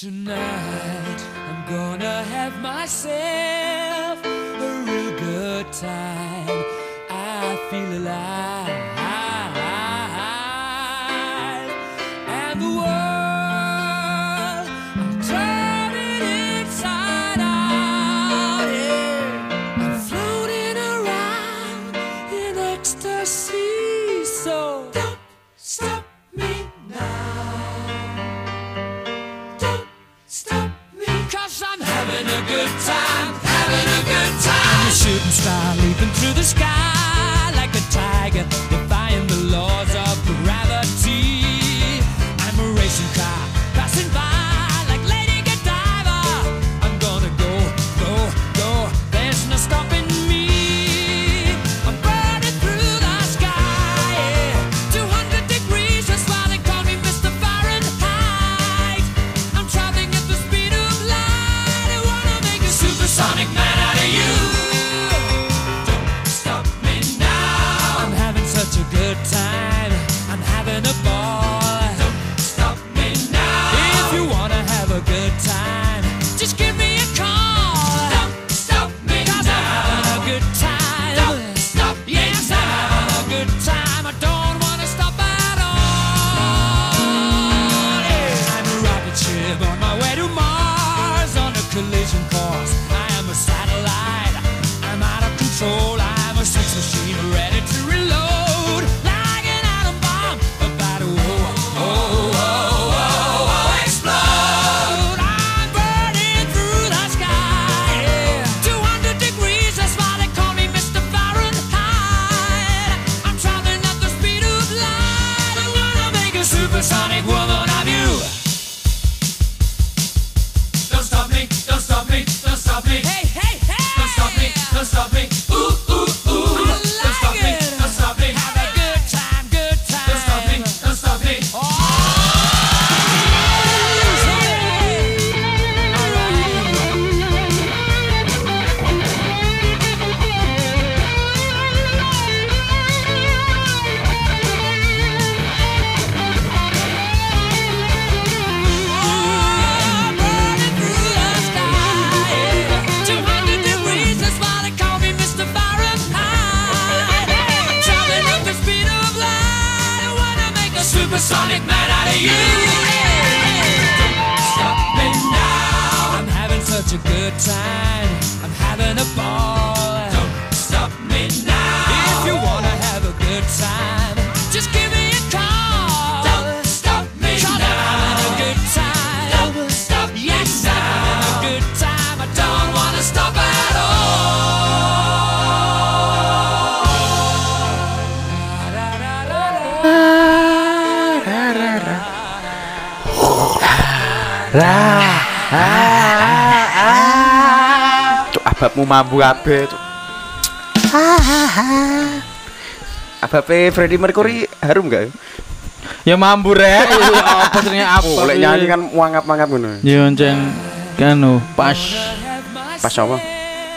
Tonight I'm gonna have myself a real good time. I feel alive. sky. supersonic world. abu abe apa pe Freddy Mercury harum gak? Ya mambu re ya, Apa jenenge apa? Oh, Oleh nyanyi kan mangap-mangap gitu Ya kan? kanu pas. Pas apa?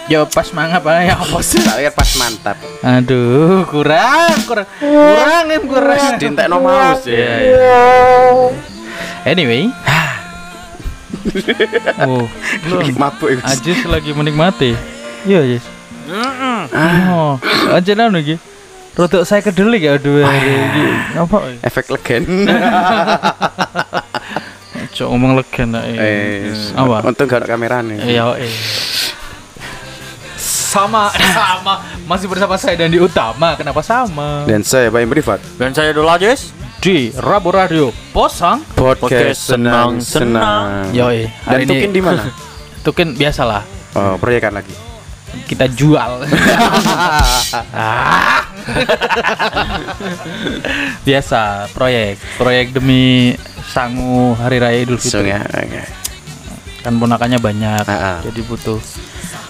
Ya pas mangap ae apa sih? Tak pas mantap. Aduh, kurang kurang kurang em kurang. Dintekno maus ya, ya. Anyway, Oh, mabuk. Ajis lagi menikmati. Iya, iya. yes. Heeh. Oh, anjen anu iki. Rodok saya kedelik ya aduh iki. Apa? Efek legen. Cok ngomong legen nek. Eh, iya. Iya. apa? Untung gak ada kamerane. Iya, eh. Sama, sama. Masih bersama saya dan di utama. Kenapa sama? Dan saya Baim Privat. Dan saya Dola Jess di Rabu Radio Posang Podcast, senang senang. senang. Yoi. Dan ini... tukin di mana? tukin biasalah. Oh, proyekan lagi kita jual. Biasa proyek, proyek demi sangu hari raya Idul Fitri. Ya, okay. Kan ponakannya banyak, uh -uh. jadi butuh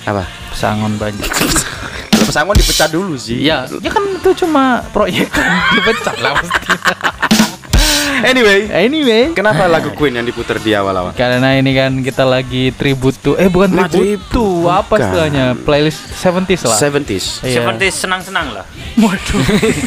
apa? Pesangon banyak. pesangon dipecah dulu sih. Iya, ya kan itu cuma proyek dipecah lah anyway, anyway, kenapa lagu Queen yang diputar di awal-awal? Karena ini kan kita lagi tribute to eh bukan tribute, tribute to apa istilahnya? Playlist 70s lah. 70s. Yeah. 70s senang-senang lah. Waduh.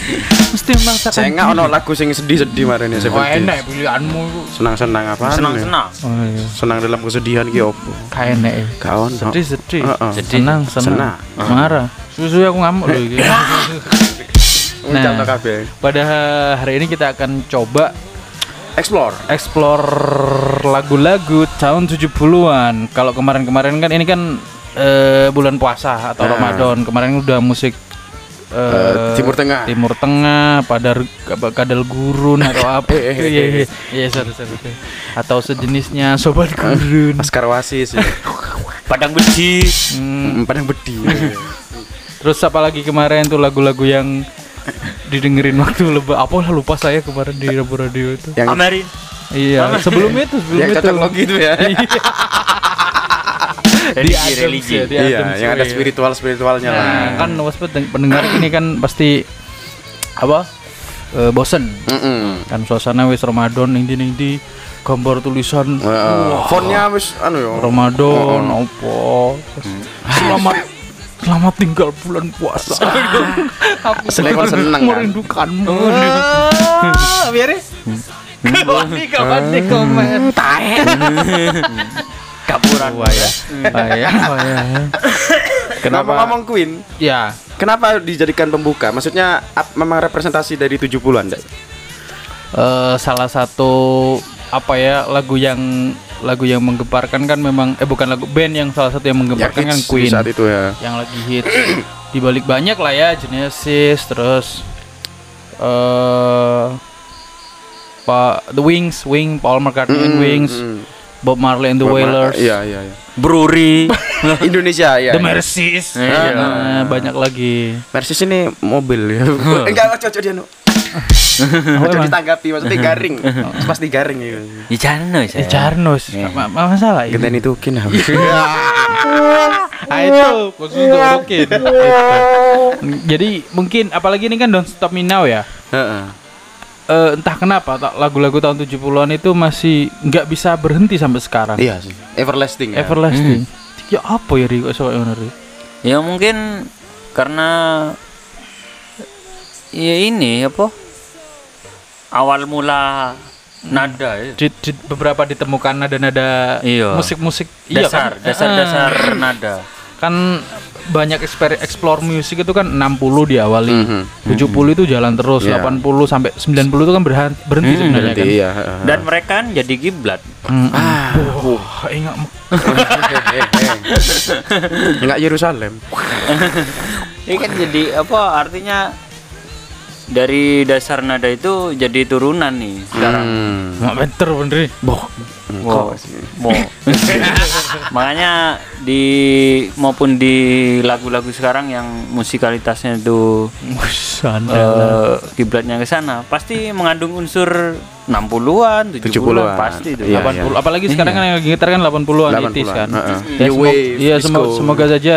Mesti memang Saya enggak ono lagu sing sedih-sedih marane ya, 70s. Wah, enak pilihanmu. Senang-senang apa? Ya? Senang-senang. Oh. Iya. Senang dalam kesedihan ki opo? Kayak enak. Ya. Kawan. ono. Sedih-sedih. Senang, senang. Marah. Susu aku ngamuk lho iki. Iya. Nah, pada hari ini kita akan coba Explore. explore lagu-lagu tahun 70-an. Kalau kemarin-kemarin kan ini kan eh, bulan puasa atau Ah. Ramadan. Kemarin udah musik Eh, Timur Tengah. Timur Tengah, pada kadal gurun atau apa Eh, eh, itu eh, ya, eh. ya, ya, sorry, sorry, sorry. atau sejenisnya sobat gurun. Askar Wasis. ya. Padang besi. Hmm, Mm, Padang bedi. terus apa lagi kemarin tuh lagu-lagu yang didengerin waktu leba apa lah lupa saya kemarin di radio itu yang Amerin. iya sebelum itu sebelum yang itu cocok itu ya. di Religi, Adams religi. ya, di Iya, Adams, yang ada iya. spiritual spiritualnya lah. Nah, kan waspet pendengar ini kan pasti apa eh, bosen Mm-mm. kan suasana wis Ramadan ning di ning di gambar tulisan Heeh. Fontnya wis anu yo. Ramadan opo selamat selamat tinggal bulan puasa aku Selekor seneng, kan? merindukanmu biar ya Kapan kapan nih komen Kapuran. Wah ya, Wah, ya, wah, ya. Kenapa Kenapa? ngomong Queen? Ya, Kenapa dijadikan pembuka? Maksudnya ap- memang representasi dari 70-an, Dak? eh, salah satu apa ya lagu yang lagu yang menggemparkan kan memang eh bukan lagu band yang salah satu yang Yang menggemparkan kan hits di Queen saat itu ya. yang lagi hits di balik banyak lah ya Genesis terus eh Pak The Wings Wing Paul McCartney and Mm, Wings mm. Bob Marley and the Bob Mar- Wailers Iya, iya, iya. Bruri. Indonesia ya. The Mercies Iya. Nah, banyak lagi Mercedes ini mobil ya. Enggak cocok dia, emang? ditanggapi maksudnya garing. Pasti garing ya. Di sana Eh, Jarnos Iya. Ma- ma- masalah ini Kita ini tuh kin. Ah itu khusus untuk. Gitu. Jadi mungkin apalagi ini kan Don't Stop Me Now ya. Heeh. Eh, entah kenapa tak- lagu-lagu tahun 70-an itu masih nggak bisa berhenti sampai sekarang. Iya sih. Everlasting ya. Everlasting. Ya apa ya Riko soal yang bener? Ya mungkin karena ya ini apa? Awal mula nada ya. Di, di- beberapa ditemukan nada-nada Iya. musik-musik iya Dasar, kan? dasar-dasar Eh, nada. kan banyak exper explore musik itu kan 60 diawali. Mhm. 70 itu jalan terus, Iya. 80 sampai 90 itu kan berhenti, berhenti Hmm, sebenarnya Berarti kan. iya. Dan mereka kan jadi kiblat. Hmm. Ah, Wah, ingat enggak Yerusalem. Ini kan jadi apa artinya dari dasar nada itu jadi turunan nih sekarang. Hmm. Nggak bener bener. Boh. Wow. Mau. Makanya di maupun di lagu-lagu sekarang yang musikalitasnya itu eh, kiblatnya ke sana pasti mengandung unsur 60-an, 70-an 70-an. pasti itu. Iya, 80 apalagi sekarang kan yang gitar kan 80-an 80-an, itis kan. heeh. Ya, New semoga, iya disco. semoga, semoga saja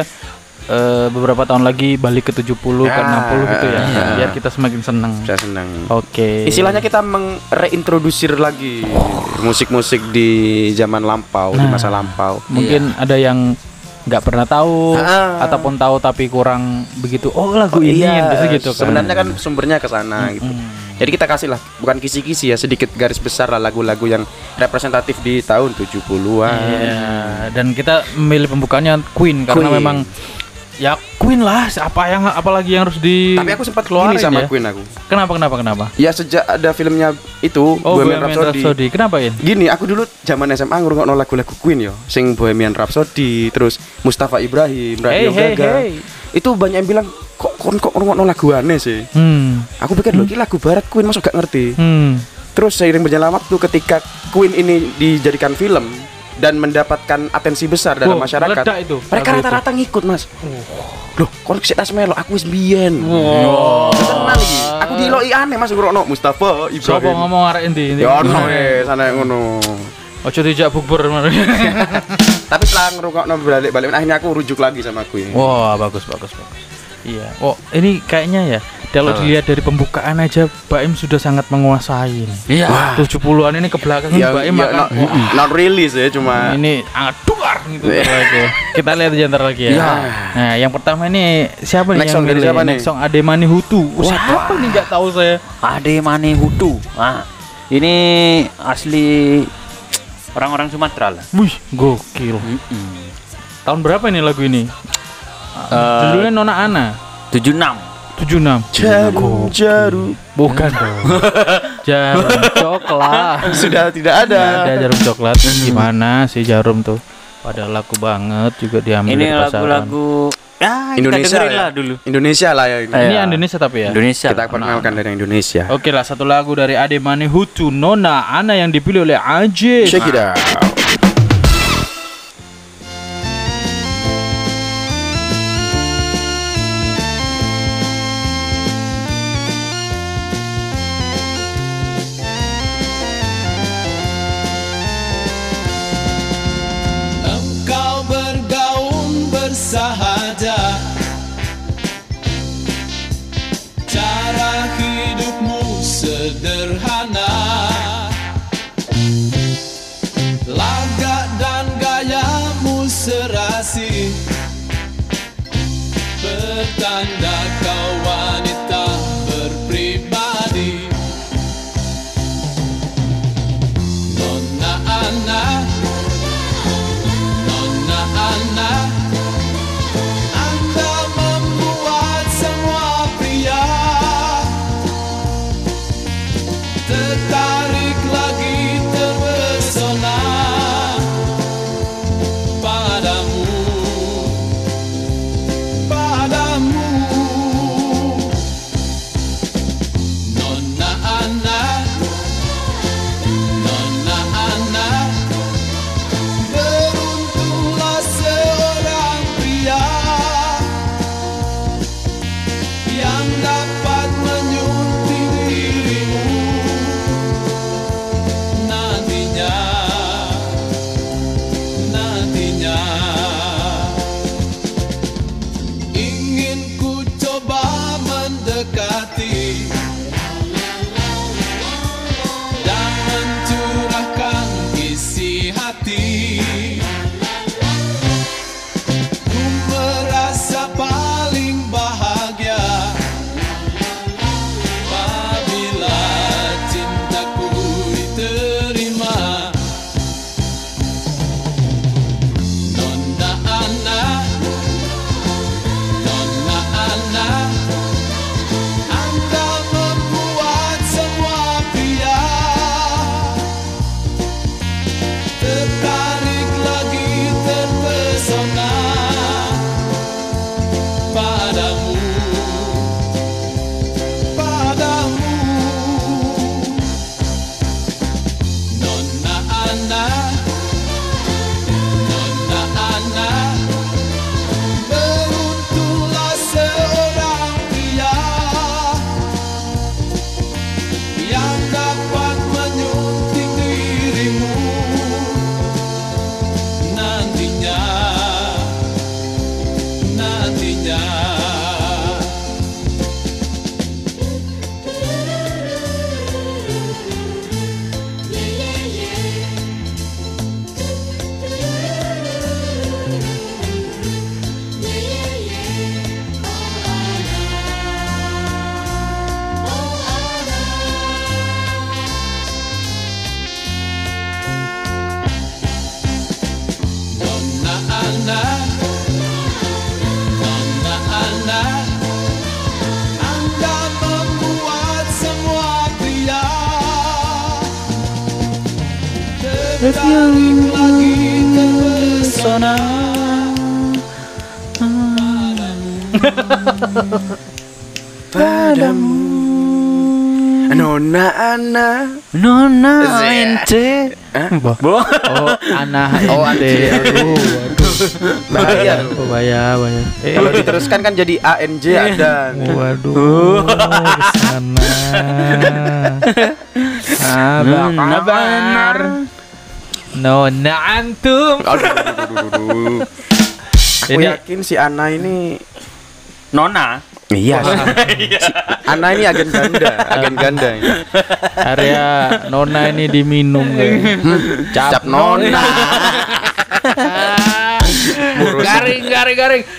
eh, beberapa tahun lagi balik ke 70 ke Ya, 60 gitu ya. iya. Biar kita semakin senang. Saya senang. Oke. Istilahnya kita mengreintroducir lagi musik-musik di zaman lampau, di Nah. masa lampau. mungkin ada yang nggak pernah tahu Ah. ataupun tahu tapi kurang begitu. Oh, lagu ini iya, biasa gitu kan. Sebenarnya kan sumbernya ke sana gitu. Jadi kita kasih lah, bukan kisi-kisi ya, sedikit garis besar lah lagu-lagu yang representatif di tahun 70-an. Iya, dan kita memilih pembukaannya Queen karena Queen. memang ya Queen lah, apa yang apalagi yang harus di Tapi aku sempat keluarin gini sama ya. Queen aku. Kenapa kenapa kenapa? Ya sejak ada filmnya itu Oh, Bohemian Bohemian Rhapsody. Rhapsody. Kenapa ya? Gini, aku dulu zaman SMA ngrungokno lagu-lagu Queen yo, sing Bohemian Rhapsody, terus Mustafa Ibrahim, Radio Hey, Gaga. hey. Itu banyak yang bilang kok kon kok ngrungokno lagu aneh sih. Hmm. Aku pikir loh, ini lagu barat Queen masuk gak ngerti. Hmm. Terus seiring berjalan waktu ketika Queen ini dijadikan film dan mendapatkan atensi besar dalam Wow, masyarakat, itu, mereka rata-rata ngikut mas. Loh, kon sik tas melo, aku wis biyen. Wow. Tenan iki. Aku diloki aneh mas ngrungokno Mustafa Ibrahim. ngomong arek endi? Ya ono eh sana ngono. Ojo dijak bukber. Tapi setelah ngerungokno balik-balik akhirnya aku rujuk lagi sama Queen. Wah, bagus bagus bagus. Iya. Oh, ini kayaknya ya. Kalau dilihat dari pembukaan aja Baim sudah sangat menguasai. Iya. 70-an ini ke belakang Ya, Baim ya, akan not, not really sih, cuma ini aduar gitu lagi. Kita lihat aja ntar lagi ya. Iya. Nah, yang pertama ini siapa nih Next yang song dari siapa nih? Next song Ademani Hutu. Wah, siapa nih nggak tahu saya. Ade Mane Hutu. Nah, ini asli orang-orang Sumatera lah. Wih, gokil. Mm-mm. Tahun berapa ini lagu ini? Eh, Judulnya Nona Ana 76. 76. jarum jarum Bukan dong. jarum coklat. sudah tidak ada. Ada jarum coklat. Gimana sih jarum tuh? Pada laku banget juga diambil Ini dari pasaran. lagu ya, Indonesia kita dengerin ya? lah dulu. Indonesia lah ya ini. Ini Ya. Indonesia tapi ya. Indonesia. Kita perkenalkan dari Indonesia. Oke lah satu lagu dari Ade Mane Hutu Nona Ana yang dipilih oleh Ajay. Check it out. Ana. Nona ente. Bo. Oh, Ana Oh, ente. Aduh, waduh. Bahaya. Oh, bahaya, bahaya. Eh, Kalau diteruskan kan jadi ANJ ada. Waduh, ke sana. Nona kabar? Nona antum. Aku Ini- yakin si Ana ini Nona. Iya. Si Ana ini agen ganda, agen ganda ini. Area Nona ini diminum kayak. Cap nona. garing garing garing.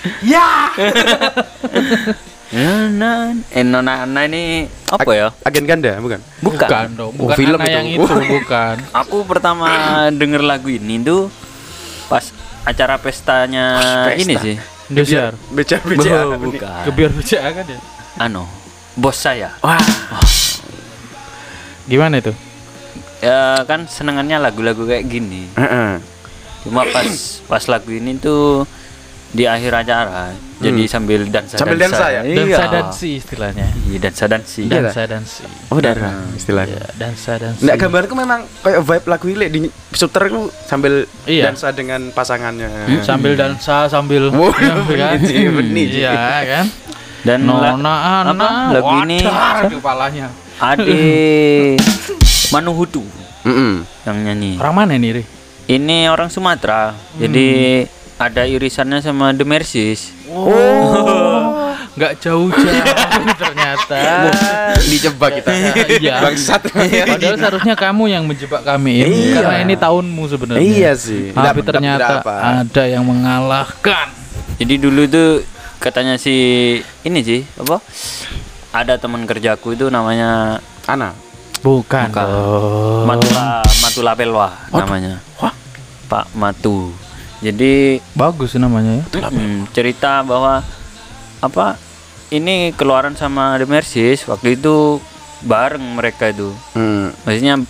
Nona, eh Nona Ana ini apa ya? Agen ganda, bukan? Bukan. Bukan dong, Oh, bukan film Ana itu. yang itu, bukan. Aku pertama denger lagu ini tuh pas acara pestanya Pesta. ini sih. Indosiar. Beca Oh, beca. bukan. Kebiar baca kan ya. Ano, bos saya. Wah, Gimana itu? Ya kan senengannya lagu-lagu kayak gini. Heeh. Cuma pas pas lagu ini tuh di akhir acara jadi sambil dansa Sambil dansa ya? Dansa Iya. dansi istilahnya. Iya, dansa dansi. Iya. Dansa dansi. Oh, darah istilahnya. Ya, dansa dansi. Nggak gambarku memang kayak vibe lagu ini di shooter itu sambil Iya. dansa dengan pasangannya. sambil dansa sambil Wow, Ya, kan? Iya kan? Dan Nona Ana apa, lagu ini kepalanya. Ade Manuhutu Mm-mm. yang nyanyi. Orang mana nih, Ri? Ini orang Sumatera. Jadi ada irisannya sama The Mercies. Oh, nggak jauh-jauh ternyata. Dijebak kita. Iya. Bangsat. Padahal seharusnya kamu yang menjebak kami ini Iya. karena ini tahunmu sebenarnya. Iya sih. Tapi Tidak- ternyata tidak apa. ada yang mengalahkan. Jadi dulu tuh katanya si ini sih apa? Ada teman kerjaku itu namanya Ana. Bukan. Bukan. dong. Matula Matula Pelwa namanya. Wah. Pak Matu. Jadi Bagus sih namanya ya. mm, cerita bahwa apa ini keluaran sama The Mercies waktu itu bareng mereka itu. Hmm. Maksudnya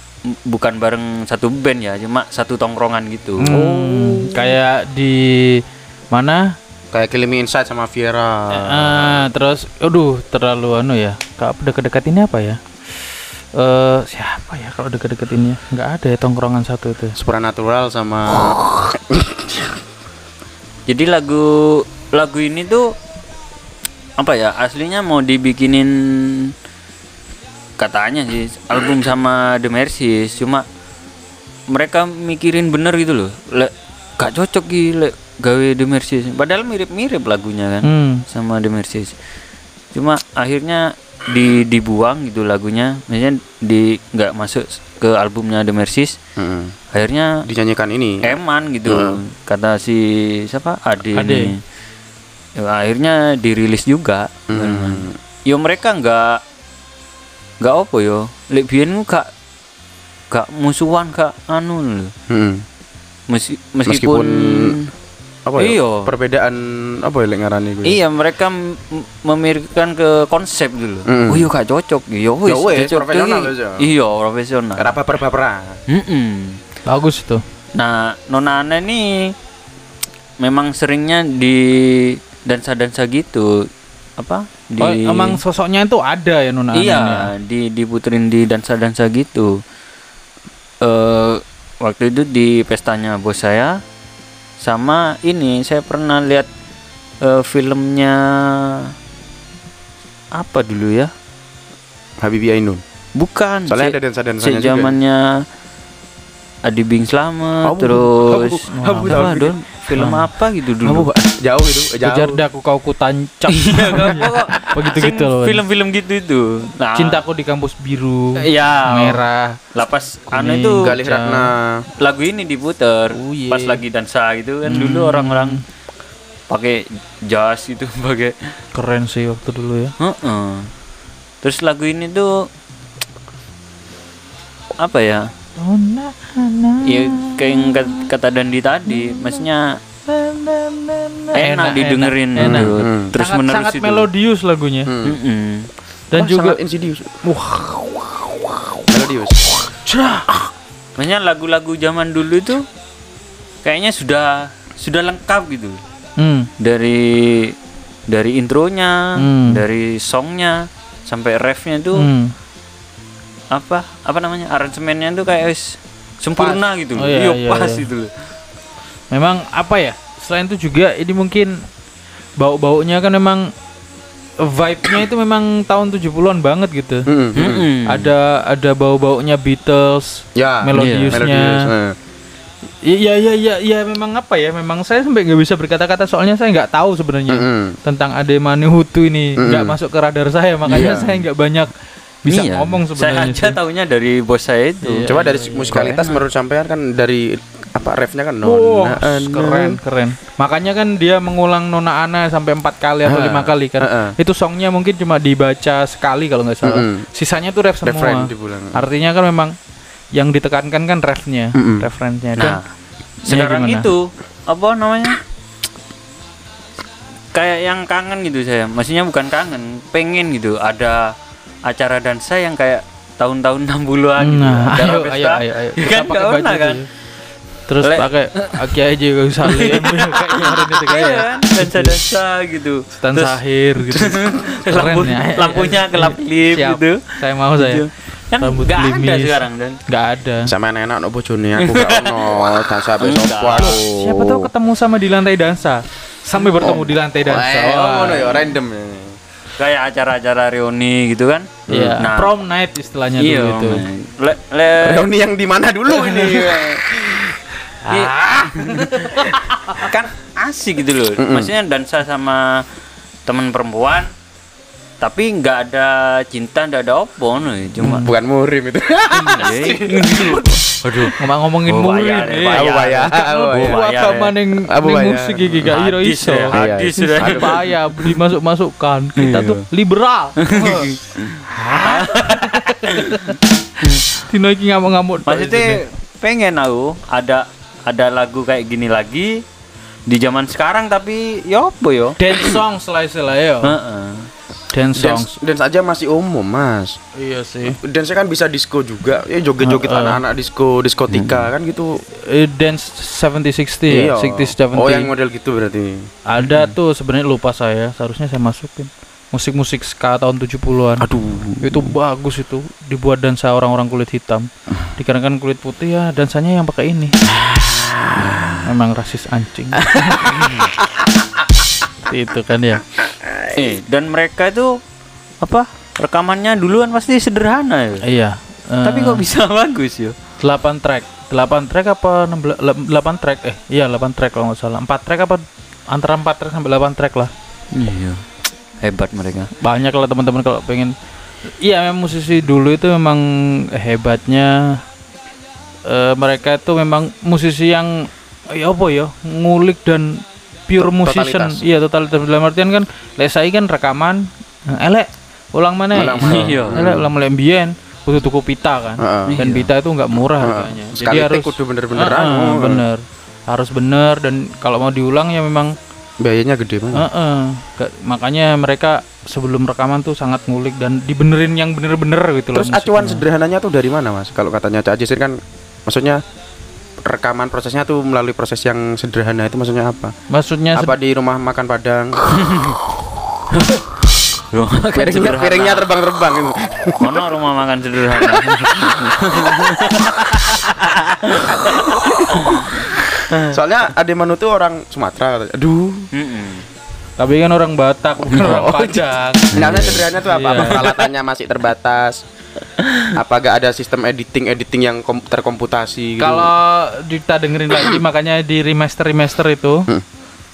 bukan bareng satu band ya, cuma satu tongkrongan gitu. Hmm, kayak di mana? Kayak Killing Inside sama Viera. Ah, terus aduh terlalu anu ya. Kak dekat-dekat ini apa ya? Eh siapa ya kalau dekat-dekat ini? Nggak ada ya tongkrongan satu itu. Supernatural sama Jadi lagu lagu ini tuh apa ya aslinya mau dibikinin katanya sih album sama The Mercies cuma mereka mikirin bener gitu loh. Le, gak cocok gitu le, gawe The Mercies padahal mirip-mirip lagunya kan Hmm. sama The Mercies cuma akhirnya di dibuang gitu lagunya maksudnya di nggak masuk ke albumnya The Mercies Mm-mm. akhirnya dinyanyikan ini. eman gitu kata si siapa Ade, Ade. ini Ya, akhirnya dirilis juga Hmm. yo mereka nggak nggak apa yo lek biyen ku gak gak musuhan gak anu Hmm. Meski, Meskipun meskipun, apa ya? Iya. Perbedaan apa ya lek ngarani iku? ya? iya mereka memikirkan ke konsep dulu Mm. oh iya gak cocok yo wis Ya cocok profesional ya. iya profesional Ora baper-baperan. Mm-mm. Bagus itu. Nah, Nona Ana ini memang seringnya di dansa-dansa gitu. Apa? Di Oh, emang sosoknya itu ada ya Nona Iya, ya? di diputerin di dansa-dansa gitu. Eh waktu itu di pestanya bos saya sama ini saya pernah lihat eh, filmnya apa dulu ya? Habibie Ainun. Bukan. Soalnya ada zamannya Adi Bing Slamet Abu, terus abu, abu, apa abu. Don? film apa gitu dulu jauh itu, jauh. Kejar daku kau ku tancap. Begitu gitu loh. film-film gitu itu nah, Cintaku di kampus biru. Iya. Merah. lapas anu itu Galih Ratna. lagu ini diputer Oh, iya. pas lagi dansa gitu kan dulu Hmm. orang-orang pakai jas gitu pakai Keren sih waktu dulu ya. Heeh. terus lagu ini tuh apa ya Nona Ana. ya kayak yang kata Dandi tadi maksudnya enak, didengerin enak. gitu. Hmm. terus sangat, menerus sangat itu melodius lagunya. Mm-mm. Dan Wah, juga insidious. wah, Melodius. Maksudnya lagu-lagu zaman dulu itu kayaknya sudah sudah lengkap gitu hmm, dari dari intronya, Hmm. dari songnya sampai refnya itu hmm. Apa apa namanya aransemennya tuh kayak wis sempurna gitu Oh, loh. iya, Iya, iya, pas iya. gitu loh. Memang apa ya? Selain itu juga ini mungkin bau-baunya kan memang vibe-nya itu memang tahun 70-an banget gitu. Mm-mm. Mm-mm. Ada ada bau-baunya Beatles, Ya, melodiusnya. melodius. eh. Iya iya iya iya memang apa ya? Memang saya sampai nggak bisa berkata-kata soalnya saya nggak tahu sebenarnya Mm-mm. tentang Ade Manihutu ini nggak Mm-mm. masuk ke radar saya makanya Iya. saya nggak banyak bisa Iya. ngomong Saya sebenarnya. aja sih. taunya dari bos saya itu. Iya. Coba dari musikalitas menurut sampean kan dari apa refnya kan nona ana. keren keren. Makanya kan dia mengulang Nona Ana sampai empat kali atau Ah, lima kali kan. ah, ah. Itu songnya mungkin cuma dibaca sekali kalau nggak salah. Mm-mm. Sisanya tuh ref semua. Artinya kan memang yang ditekankan kan refnya, Mm-mm. referensinya. Dan Nah, sekarang gimana? itu apa namanya? Kayak yang kangen gitu saya. Maksudnya bukan kangen, pengen gitu. Ada acara dansa yang kayak tahun-tahun 60-an gitu. Nah, ayo, pesta. ayo, ayo, ayo. Ya Kita kan baju pernah tuh kan? ya. Terus Le- pakai aki aja gak usah kayak kemarin itu Iya kayak kan, dansa-dansa gitu. Stan Sahir gitu. Lampu, ya. lampunya kelap-kelip Siap. gitu. Saya mau saya. Gitu. Kan Rambut nggak ada gelimis. sekarang dan Nggak ada. Sama enak no bojone aku gak ono dan sampai Enggak. sopo aku. Siapa tahu ketemu sama di lantai dansa. Sampai bertemu di lantai dansa. Wah. ngono ya random ya. Kayak acara-acara reuni gitu kan. Iya, Nah, prom night istilahnya iya, dulu itu. Le, le, Reuni yang di mana dulu ini? Iya. kan asik gitu loh. Mm-mm. Maksudnya dansa sama teman perempuan tapi nggak ada cinta, nggak ada opo no, cuma Bukan murim itu. Aduh, Ngomong-ngomongin Oh, murid. eh. bayar. Abu Bayar. Kan Abu agama ya. musik gigi gak iro iso. ya, hadis Iya, sudah. Supaya dimasuk-masukkan. Kita Iya. tuh liberal. Tino iki ngamuk-ngamuk. Maksudnya pengen aku ada ada lagu kayak gini lagi di zaman sekarang tapi ya apa yo? dance songs lah istilahnya yo. Heeh. Dance songs. Dance, dance aja masih umum, Mas. Iya sih. Dance kan bisa disco juga. Ya joget-joget Heeh. anak-anak disco, diskotika kan gitu. Eh, dance 70 60 ya, 60 70. Oh, yang model gitu berarti. Ada tuh sebenarnya lupa saya, seharusnya saya masukin. Musik-musik ska tahun 70-an. Aduh. Itu bagus itu, dibuat dansa orang-orang kulit hitam. Dikarenakan kulit putih ya dansanya yang pakai ini. Memang rasis anjing. itu kan ya. Eh, dan mereka itu apa? Rekamannya duluan pasti sederhana ya. Iya. eh, Tapi kok bisa bagus yo? 8 track. 8 track apa 16 8 track? Eh, iya 8 track kalau nggak salah. 4 track apa antara 4 track sampai 8 track lah. Iya. Hebat mereka. banyak lah teman-teman kalau pengen iya memang musisi dulu itu memang hebatnya eh, mereka itu memang musisi yang ya apa ya ngulik dan pure musician Totalitas. iya totalitas dalam artian kan lek saya kan rekaman eh, elek ulang mana Ulang mana. Iya. elek ulang mulai mbien kudu tuku pita kan Heeh. dan Iya. pita itu nggak murah harganya Sekali take kudu bener-bener Heeh, anu. bener harus bener dan kalau mau diulang ya memang Biayanya gede banget. Heeh. Ke- makanya mereka sebelum rekaman tuh sangat ngulik dan dibenerin yang bener-bener gitu Terus loh. acuan musiknya. sederhananya tuh dari mana, Mas? Kalau katanya Cak Jisir kan maksudnya rekaman prosesnya tuh melalui proses yang sederhana itu maksudnya apa? Maksudnya Apa di rumah makan Padang? Rumah makan piringnya, sederhana. piringnya terbang-terbang gitu. Mana rumah makan sederhana? Soalnya Ade Manu tuh orang Sumatera. Aduh. Mm-mm. Tapi kan orang Batak bukan orang Oh, Padang. Namanya sederhana tuh apa? Apa Iya. peralatannya masih terbatas? Apa gak ada sistem editing editing yang kom- terkomputasi gitu? Kalau kita dengerin lagi makanya di remaster remaster itu Hmm.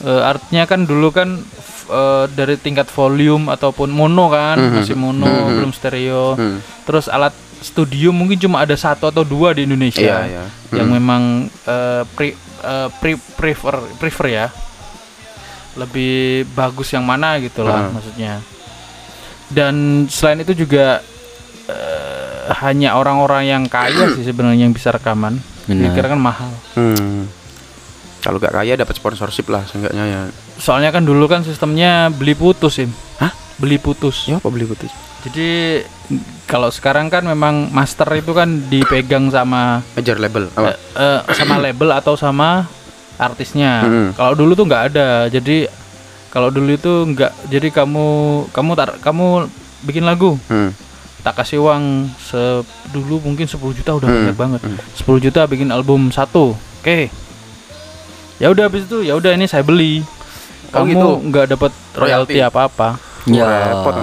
eh, artinya kan dulu kan eh, dari tingkat volume ataupun mono kan Mhm. masih mono Mhm. belum stereo. Hmm. Terus alat studio mungkin cuma ada satu atau dua di Indonesia. Iya, iya. yang Hmm. memang eh, pre, eh, pre- prefer prefer ya lebih bagus yang mana gitu lah Hmm. maksudnya dan selain itu juga eh, hanya orang-orang yang kaya sih sebenarnya yang bisa rekaman dikira kan mahal Hmm. Kalau gak kaya dapat sponsorship lah seenggaknya ya. soalnya kan dulu kan sistemnya beli putus Im. Hah? beli putus Ya apa beli putus? jadi kalau sekarang kan memang master itu kan dipegang sama Major label. Apa? eh, eh, sama label atau sama artisnya. Mm-mm. Kalau dulu tuh nggak ada. Jadi kalau dulu itu nggak. Jadi kamu kamu tar, kamu bikin lagu, Hmm. tak kasih uang se dulu mungkin 10 juta udah Hmm, banyak banget. hmm. 10 juta bikin album satu. Oke. Ya udah habis itu ya udah ini saya beli. Oh, Kamu gitu. nggak dapat royalti apa-apa. Ya. repot.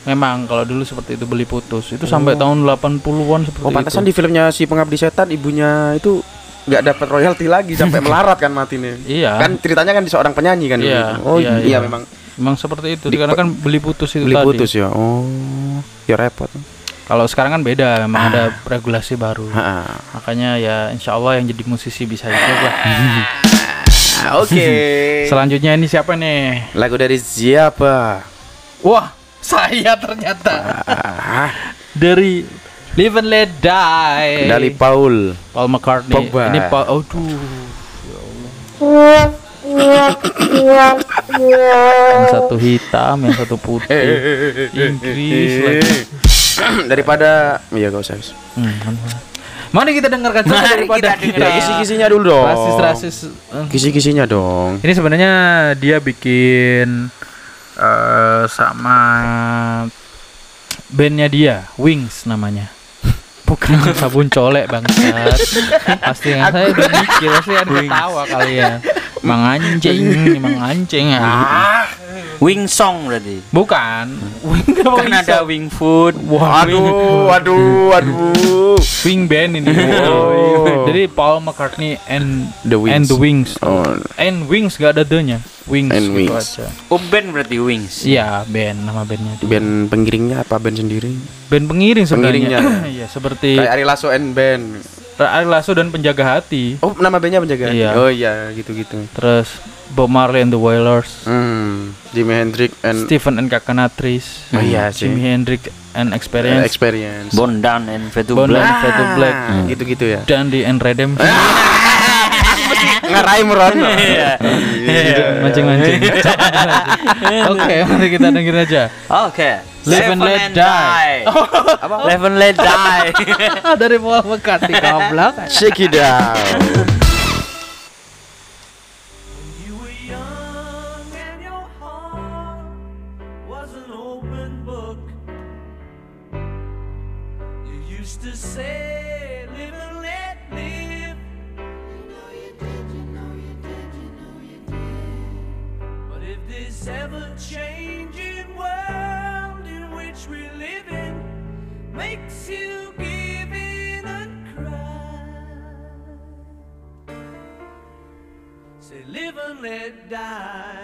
Memang kalau dulu seperti itu beli putus. Itu sampai tahun 80-an seperti Oh, pantesan itu. di filmnya si Pengabdi Setan ibunya itu nggak dapat royalti lagi sampai melarat kan mati nih. Iya. Kan ceritanya kan di seorang penyanyi kan. Iya, itu. Oh iya, iya, iya. memang Emang seperti itu, Di- karena kan beli putus itu beli tadi. putus ya. Oh, ya repot. Kalau sekarang kan beda, memang ada Ah. regulasi baru. Ha-ha. Makanya ya insya Allah yang jadi musisi bisa hidup lah. Ah, Oke. Selanjutnya ini siapa nih? Lagu dari siapa? Wah, saya ternyata Ah, dari Live and Let Die. dari Paul. Paul McCartney. Pogba. Ini Paul. Aduh. Yang satu hitam, yang satu putih. Inggris lagi. daripada iya gak usah. Gus. Hmm. Mari kita dengarkan Mari daripada kita dengarkan. Ya, kisi-kisinya dulu dong. rasis-rasis. eh, Kisi-kisinya dong. Ini sebenarnya dia bikin eh sama bandnya dia, Wings namanya. Bukan sabun colek bangsat. Pasti yang saya udah mikir pasti ada ketawa kali ya. Mang anjing, mang anjing. Ah. Wing song berarti. Bukan. Wing Kan ada wing food. Waduh, waduh, waduh. Wing band ini. Oh. Jadi Paul McCartney and The Wings. and the Wings. Oh, And Wings gak ada the-nya. Wings And gitu Wings. aja. Oh band berarti wings. Iya, band nama bandnya. dia. band pengiringnya apa band sendiri? Band pengiring sebenarnya. Pengiringnya. Iya, seperti Kayak Ari Lasso and band. Ari Lasso dan Penjaga Hati. Oh, nama bandnya penjaga. Iya. Oh iya, gitu-gitu. Terus Bob Marley and the Wailers. Hmm, Jimi Hendrix and Stephen and Kakanatris. Oh iya sih. Jimi Hendrix and uh, Experience. experience. Bondan and Fade to Bondan Black. and Fade to Black. Ah, gitu-gitu ya. Dandy and Redemption. Ngarai meron. Iya. Mancing-mancing. Oke, mari kita dengerin aja. Oke. Live and Let Die. Live and Let Die. Dari Paul McCartney goblok. Shake it down. You were young and die.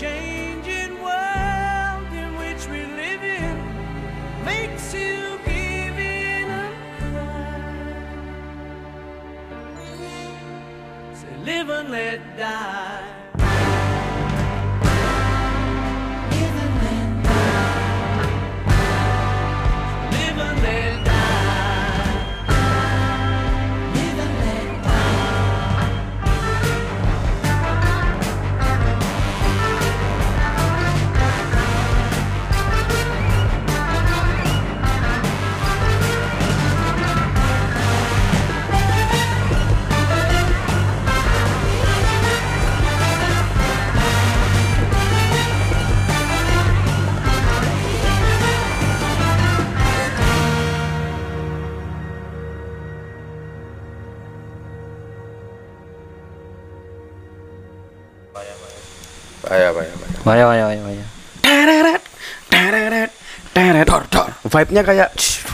change. Vibe-nya kayak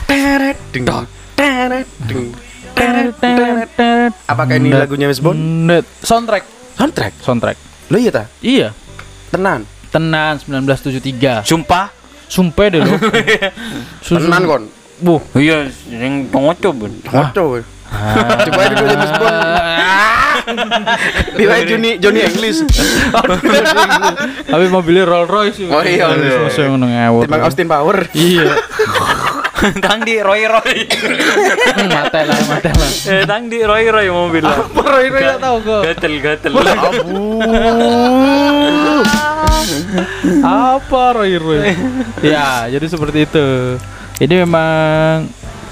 teret, ding, teret, ding, teret, teret. Apakah ini lagunya West Bond? Soundtrack Soundtrack. soundtrack Lo iya ta? iya Tenan. tenan 1973 Sumpah. sumpah deh lo Tenan kon. Buh. Iya, yang pengoco ben. Ngoco. Coba aja dulu James Bond. Dia Johnny Johnny English. Tapi mobilnya Rolls Royce. Oh iya, iya. Masa yang ngewot. Timbang Austin Power. Iya. Tang di Roy Roy. Mata lah, mata lah. eh, tang di Roy Roy mobil. Roy Roy nggak tahu kok. Gatel gatel. Apa Roy Roy? ya, jadi seperti itu. Ini memang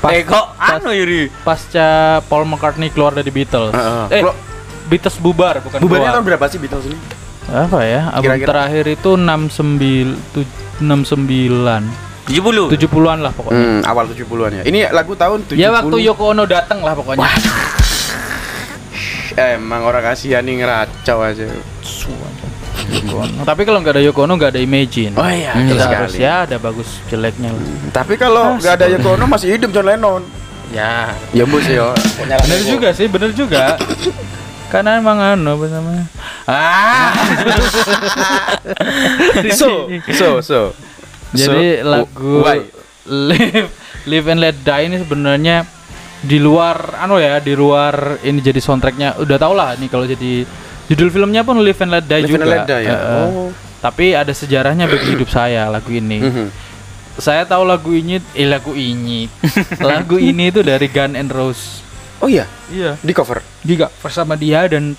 pas, Eh kok anu Yuri? pasca Paul McCartney keluar dari Beatles. Heeh. Eh, Kalau- Beatles bubar bukan Bubarnya keluar. tahun berapa sih Beatles ini? apa ya? Album Kira-kira. terakhir itu 69 tuj- 69 70. 70-an lah pokoknya. Hmm, awal 70-an ya. Ini lagu tahun 70. Ya waktu Yoko Ono datang lah pokoknya. Emang orang kasihan nih ngeracau aja. Yoko Ono. Tapi kalau nggak ada Yoko Ono nggak ada Imagine. Oh iya, Hmm, Kita sekali. harus ya ada bagus jeleknya lah. Tapi kalau nggak ada Yoko Ono masih hidup John Lennon. Ya, Ya bos ya. bener juga sih, bener juga. Karena emang anu apa namanya? Ah. So, so, so. Jadi So, lagu why? Live Live and Let Die ini sebenarnya di luar anu ya, di luar ini jadi soundtracknya udah tau lah nih kalau jadi judul filmnya pun Live and Let Die Live juga. and Let Die ya. Heeh. Oh. Tapi ada sejarahnya bagi hidup saya lagu ini. Mhm. Saya tahu lagu ini, eh lagu ini, lagu ini itu dari Gun and Roses. Oh iya, Iya. di cover. Juga bersama dia dan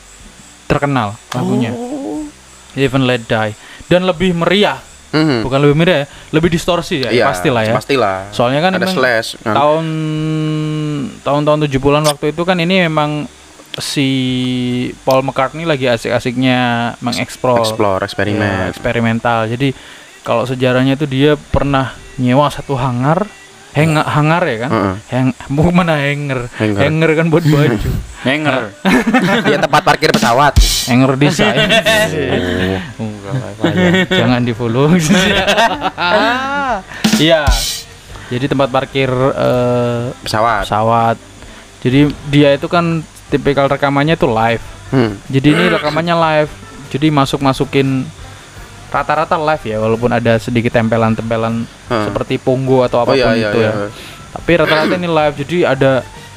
terkenal lagunya. Oh. Live and Let Die dan lebih meriah, Mhm. bukan lebih meriah, ya, lebih distorsi ya, Iya, pastilah ya. Pastilah. Soalnya kan ada slash. kan. tahun tahun-tahun 70-an waktu itu kan ini memang si Paul McCartney lagi asik-asiknya mengeksplor Explore, ya, eksperimen. eksperimental. Jadi kalau sejarahnya itu dia pernah nyewa satu hangar hang hangar ya kan? Heeh. Hang bukan mana hanger. Hanger. Hanger kan buat baju. Hanger. Iya tempat parkir pesawat. hanger desain. Jangan di follow. Iya. Jadi tempat parkir eh, Pesawat. pesawat. Jadi dia itu kan tipikal rekamannya tuh live. Hmm. Jadi ini rekamannya live. Jadi masuk-masukin rata-rata live ya walaupun ada sedikit tempelan-tempelan Hmm. seperti punggu atau Oh apa pun iya iya itu iya. ya. Tapi rata-rata ini live. Jadi ada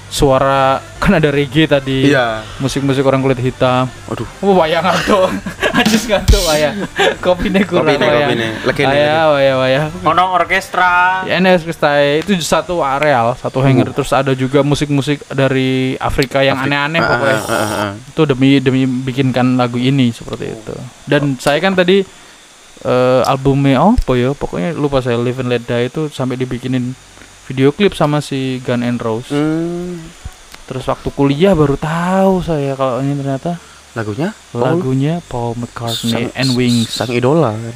suara kan ada reggae tadi. Iya. Musik-musik orang kulit hitam. Aduh. Oh, wayang ngantuk. Ajus ngantuk wayang. Kopine kurang Kopine, wayang. kopine. Legene, Wayah, wayah, wayah. Ono orkestra. Ya, ini Kristai itu satu areal, satu hangar. Terus ada juga musik-musik dari Afrika yang aneh-aneh Ah, pokoknya. ah, ah, ah. Itu demi demi bikinkan lagu ini seperti itu. Dan saya kan tadi eh, albumnya apa ya? Pokoknya lupa saya Live and Let Die itu sampai dibikinin video klip sama si Gun and Roses. Hmm. Terus waktu kuliah baru tahu saya kalau ini ternyata Lagunya? lagunya Paul McCartney Sang- and Wings. Sang idola kan.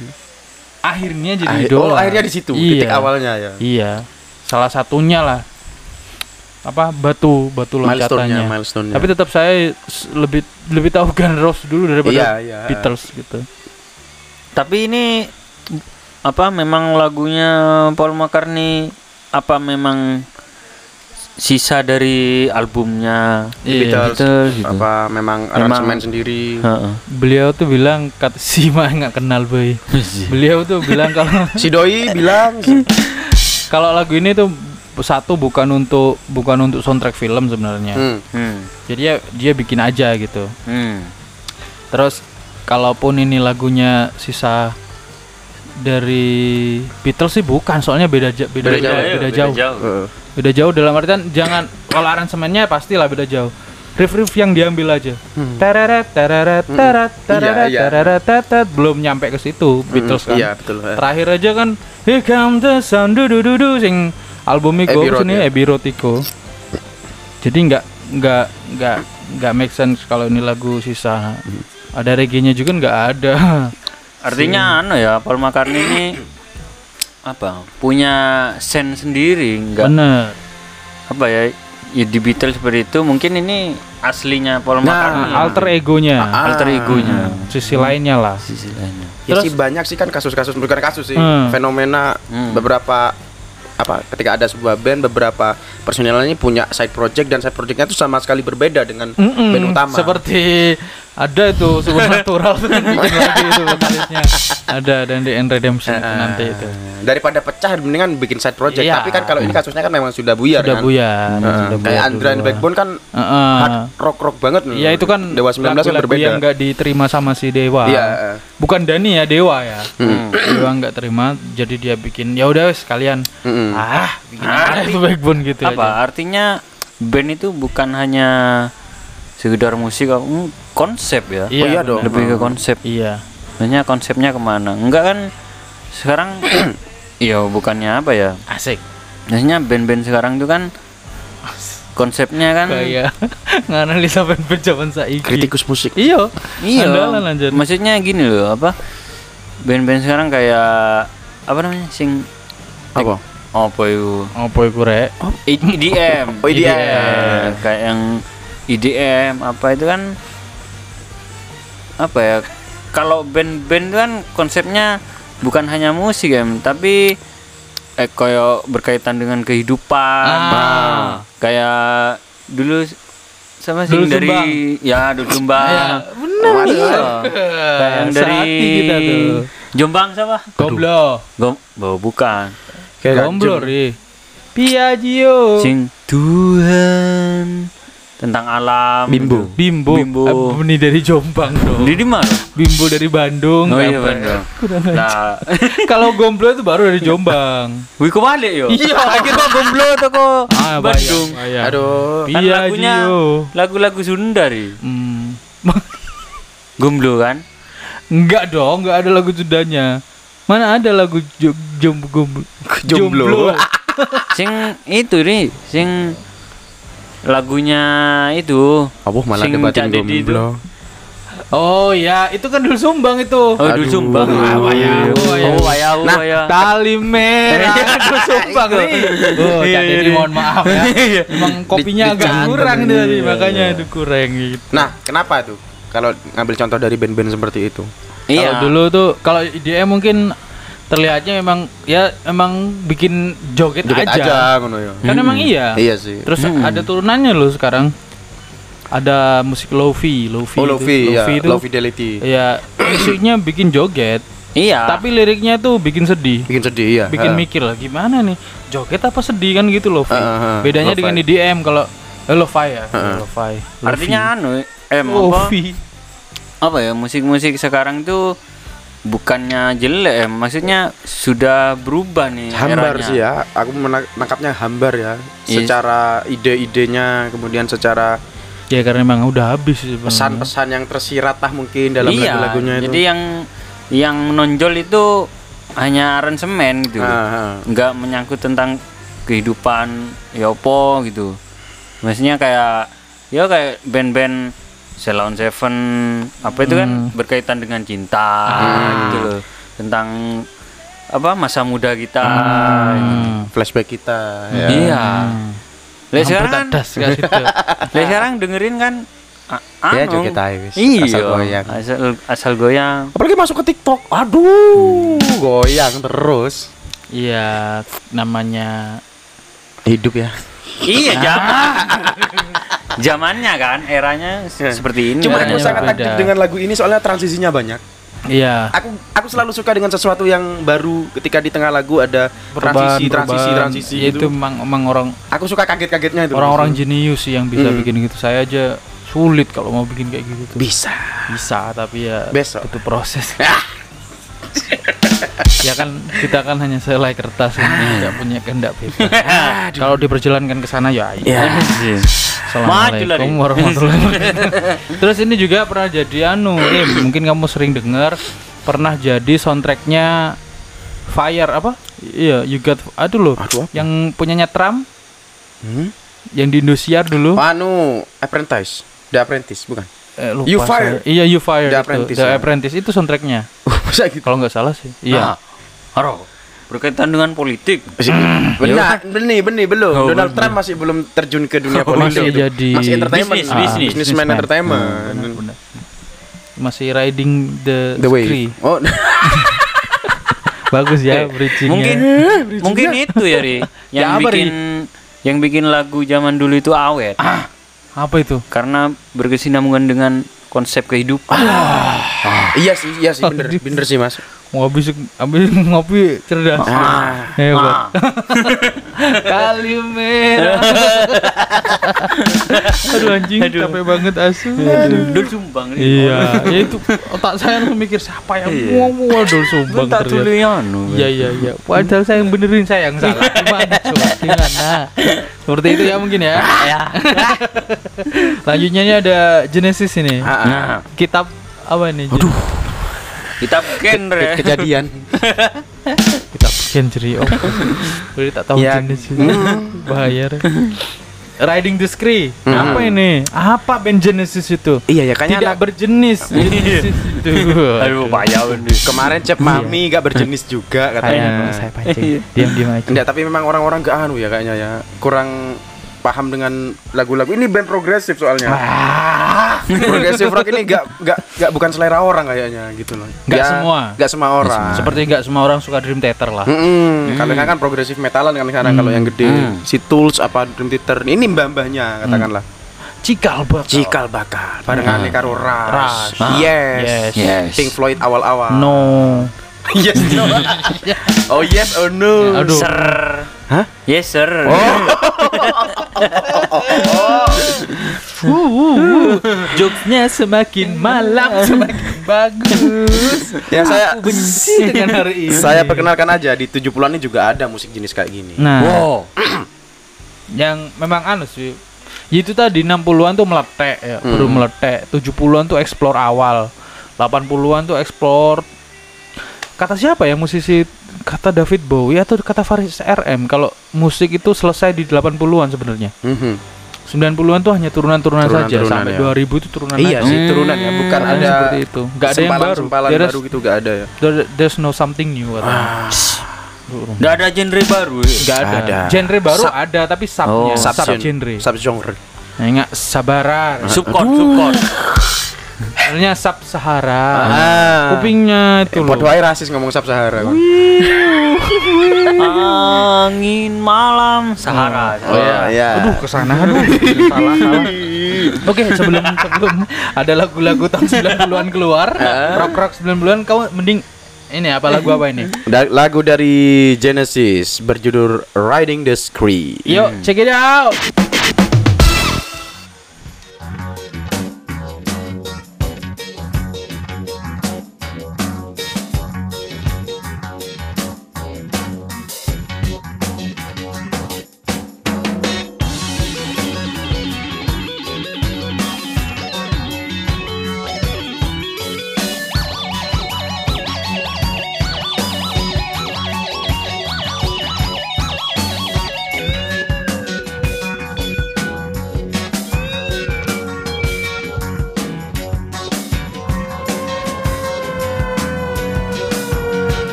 Akhirnya jadi Akhir- idola. Oh, akhirnya di situ Iya. titik awalnya ya. Iya, salah satunya lah. Apa batu batu loncatannya. milestone-nya. Tapi tetap saya lebih lebih tahu Gun Roses dulu daripada Iya, iya. Beatles gitu. Tapi ini apa memang lagunya Paul McCartney apa memang sisa dari albumnya Iya. Beatles, Beatles gitu. apa memang Memang- aransemen sendiri. Heeh. Beliau tuh bilang kata si mah nggak kenal boy. Beliau tuh bilang kalau Si Doi bilang kalau lagu ini tuh satu bukan untuk bukan untuk soundtrack film sebenarnya. hmm. Hmm. Jadi ya dia bikin aja gitu. Hmm. Terus kalaupun ini lagunya sisa dari Beatles sih bukan, soalnya beda beda, Beda beda, jauh, beda, Beda jauh. jauh. Heeh. Beda jauh dalam artian jangan kalau aransemennya pastilah beda jauh. Riff-riff yang diambil aja. Tereret tereret teret tereret iya. tereret tetet belum nyampe ke situ Beatles kan. Iya, betul. Terakhir aja kan Here come the sun du du du du sing album Road, sini ya? Abbey Road iku. Jadi nggak nggak nggak nggak make sense kalau ini lagu sisa. Ada reggae-nya juga nggak ada. Artinya anu ya Paul McCartney ini apa? Punya sen sendiri, enggak Bener. apa ya? Ya di Beatles seperti itu mungkin ini aslinya Paul Nah, McCartney. alter egonya Ah. alter egonya. sisi lainnya lah Sisi lainnya. Ya Terus- sih banyak sih kan kasus-kasus bukan kasus sih Hmm. fenomena Hmm. beberapa apa ketika ada sebuah band beberapa personilnya punya side project dan side projectnya itu sama sekali berbeda dengan Mm-mm, band utama. seperti ada itu supernatural tuh kan bikin lagi itu vokalisnya ada dan di End Redemption itu Eh, nanti itu daripada pecah mendingan bikin side project. Iya. Tapi kan kalau ini kasusnya kan memang sudah buyar sudah kan. buyar Eh, sudah kayak buyar Andra and. Backbone kan Heeh. hard rock rock banget. Ya itu kan Dewa 19 kan lagu-lagu berbeda. yang nggak diterima sama si Dewa. Iya. Bukan Dani ya Dewa ya. Hmm. Dewa nggak terima, jadi dia bikin ya udah wes kalian Mm-mm. ah bikin Ah, backbone gitu apa aja. artinya band itu bukan hanya sekedar musik mm, konsep ya Oh iya dong. lebih ke konsep Iya. Maksudnya konsepnya ke mana enggak kan sekarang iya bukannya apa ya Asik. maksudnya band-band sekarang itu kan konsepnya kan Kayak nganalisa band-band zaman saiki. Kritikus musik. Iya. iya maksudnya gini loh apa band-band sekarang kayak apa namanya sing Apa? apa itu Apa iku rek? EDM Oh, EDM. Eh, kayak yang EDM apa itu kan apa ya kalau band-band itu kan konsepnya bukan hanya musik ya tapi eh koyo berkaitan dengan kehidupan Ah. kayak dulu sama sih Dulu dari Sumbang. ya dulu Jombang Ya, benar. Iya. kayak yang dari Sehati kita tuh. Jombang siapa Gomblo. Gom oh, bukan Kayak Gomblo ri. Piaggio. sing Tuhan tentang alam Bimbo. gitu. Bimbo. Bimbo. Ini dari Jombang dong. di di mana Bimbo dari Bandung. oh iya Kurang ajar. nah Kalau Gomblo itu baru dari Jombang. wih kebalik yo Iya. akhirnya gomblo toko Ah, Bandung bayang, bayang. Aduh. kan Iya, lagunya lagu-lagu Sunda ri Hmm. gomblo kan Enggak dong, enggak ada lagu Sundanya. Mana ada lagu jo jom gomblo. Jomblo. sing itu ri sing lagunya itu Apa malah Sing debatin Cak Dedi itu. Gomblo. Oh ya, itu kan dulu Sumbang itu. oh dulu sumbang Ah, wayahu, wayahu. oh wayahu Nah. Tali merah dulu Sumbang nih. Oh, Iya, jadi iya. mohon maaf ya. Emang kopinya Di- agak kurang tadi, Iya, makanya iya. itu kurang gitu. Nah, kenapa tuh? Kalau ngambil contoh dari band-band seperti itu. Kalau iya dulu tuh kalau IDM mungkin terlihatnya memang ya emang bikin joget, Joget aja. aja ngono ya. Kan emang iya. Iya sih. Terus Hmm. ada turunannya loh sekarang. Ada musik lofi, lofi. Oh, itu. Lofi, ya, itu Low Fidelity. ya musiknya bikin joget, iya tapi liriknya tuh bikin sedih. Bikin sedih ya. Bikin Ha. mikir lah gimana nih? Joget apa sedih kan gitu lofi. Ha, ha. Bedanya Lo-fi. dengan IDM kalau eh, lo-fi ya, ha. lo-fi. artinya anu em apa lofi. apa ya musik-musik sekarang tuh bukannya jelek ya maksudnya sudah berubah nih hambar eranya. sih ya. Aku menangkapnya hambar ya. Iya. Secara ide-idenya, kemudian secara Ya karena emang udah habis pesan-pesan yang tersirat lah mungkin dalam iya lagu-lagunya itu. jadi yang yang menonjol itu hanya aransemen gitu Ah, ah. nggak menyangkut tentang kehidupan ya opo gitu maksudnya kayak ya kayak band-band Ceylon Seven apa itu kan Hmm. berkaitan dengan cinta Ah. gitu loh tentang apa masa muda kita Hmm. Flashback kita ya. iya Lah Hampir sekarang kan, tadas kan itu. lah sekarang dengerin kan a- Ya, anu. joget aja, wis. iya Asal goyang. asal, asal goyang Apalagi masuk ke TikTok. Aduh, goyang terus. Iya, namanya Hidup ya. Iya zaman zamannya kan eranya Ya. seperti ini Cuma kan. aku sangat aktif dengan lagu ini soalnya transisinya banyak. iya Aku aku selalu suka dengan sesuatu yang baru ketika di tengah lagu ada perubahan, transisi, transisi, perubahan. transisi Ya, gitu. itu emang, emang orang Aku suka kaget-kagetnya itu. orang-orang jenius sih yang bisa Hmm. bikin gitu. Saya aja sulit kalau mau bikin kayak gitu tuh. bisa. Bisa, tapi ya Besok. butuh proses. ya kan kita kan hanya selai kertas ini nggak punya kehendak bebas. kalau diperjalankan ke sana ya ayo. Ya. Maju Assalamualaikum lari. warahmatullahi wabarakatuh. Terus ini juga pernah jadi anu, eh, mungkin kamu sering dengar pernah jadi soundtracknya Fire apa? Iya, you got aduh loh. Aduh, apa? Yang punyanya Trump, Hmm? yang di Indosiar dulu. Anu, Apprentice. The Apprentice, bukan? Eh, lupa You saya. Fire. Iya, You Fire. The itu. Apprentice, The ya. Apprentice itu soundtracknya. Gitu? Kalau nggak salah sih. Iya. Haro berkaitan dengan politik. Benar, benih, benih belum. Oh, Donald. Trump masih belum terjun ke dunia Oh, politik. masih itu. jadi masih entertainment, bisnis, Ah, bisnis. businessman entertainment. Benar, benar. Masih riding the, The wave. Oh, Bagus ya bridgingnya. Mungkin mungkin itu ya, Ri. Yang Ya, bikin yang bikin lagu zaman dulu itu awet. Apa itu? Karena berkesinambungan dengan konsep kehidupan. iya sih, iya sih, bener, bener sih mas. Ngopi habis ngopi cerdas. Ah. Hebat. Kali merah. Aduh anjing, capek banget asu. Dul sumbang Ri. Iya, ya itu otak saya langsung mikir siapa yang Iya. ngomong waduh sumbang Tak anu. Iya iya iya. Padahal saya yang benerin saya yang salah. Gimana coba? Gimana? Seperti itu ya mungkin ya. Ya. Lanjutnya ini ada Genesis ini. Ah, ah. Nah, Kitab apa ini? Aduh. Kita genre. Kejadian. Kitab Genjeri. Oh. Udah tak tahu Ya. Genesis. Bahaya. Riding the Scree. Hmm. Apa ini? Apa band Genesis itu? Iya ya, kayaknya Tidak anak- berjenis. Genesis itu. Aduh, payah kemarin cep mami gak berjenis juga katanya. Saya pancing. Diam-diam aja. Enggak, tapi memang orang-orang gak anu ya kayaknya ya. Kurang paham dengan lagu-lagu ini band progresif soalnya. progresif rock ini gak, gak, gak bukan selera orang kayaknya gitu loh. Nggak semua. Gak semua orang. Seperti nggak semua orang suka Dream Theater lah. Mm-mm. Kalau kan progresif metalan kan sekarang kalau yang gede Hmm. si Tools apa Dream Theater ini mbah-mbahnya katakanlah. Cikal bakal. Cikal bakal barengan karo Rush. Rush. Ah. Yes. Yes. Yes. Pink Floyd awal-awal. No. Yes no. oh yes or no. Aduh. Sir. Hah? Yes, sir. Uh, jokesnya semakin malam semakin bagus. Ya saya Aku benci dengan hari ini. saya perkenalkan aja di 70-an ini juga ada musik jenis kayak gini. Nah, Wow. yang memang anu sih. Itu tadi 60-an tuh meletek ya, Hmm. baru meletek. 70-an tuh explore awal. 80-an tuh explore kata siapa ya musisi kata David Bowie atau kata Faris RM kalau musik itu selesai di 80-an sebenarnya. Mhm. 90-an tuh hanya turunan-turunan saja Turunan-turunan, sampai ya. 2000 itu turunan Iya aja. sih turunan ya, bukan Katanya ada seperti itu. Nggak ada yang baru. sempalan There's, baru gitu gak ada ya. there- there's no something new katanya. Nggak ada genre baru. ya? Nggak ada. Ada. Genre baru Sub- ada tapi subnya Oh, sub, Subgen- genre. Subgenre. Nah, ingat sabaran. Subkot, subkot. Soalnya sub Sahara. Ah. Kupingnya itu loh. Podo ae rasis ngomong Sub Sahara. kan. Angin malam Sahara. Oh iya, iya. Aduh, ke sana aduh. salah, salah. Oke, sebelum sebelum ada lagu-lagu tahun 90-an keluar, rock-rock 90-an kau mending ini apa lagu apa ini? Da- lagu dari Genesis berjudul Riding the Scree. Yuk, check it out.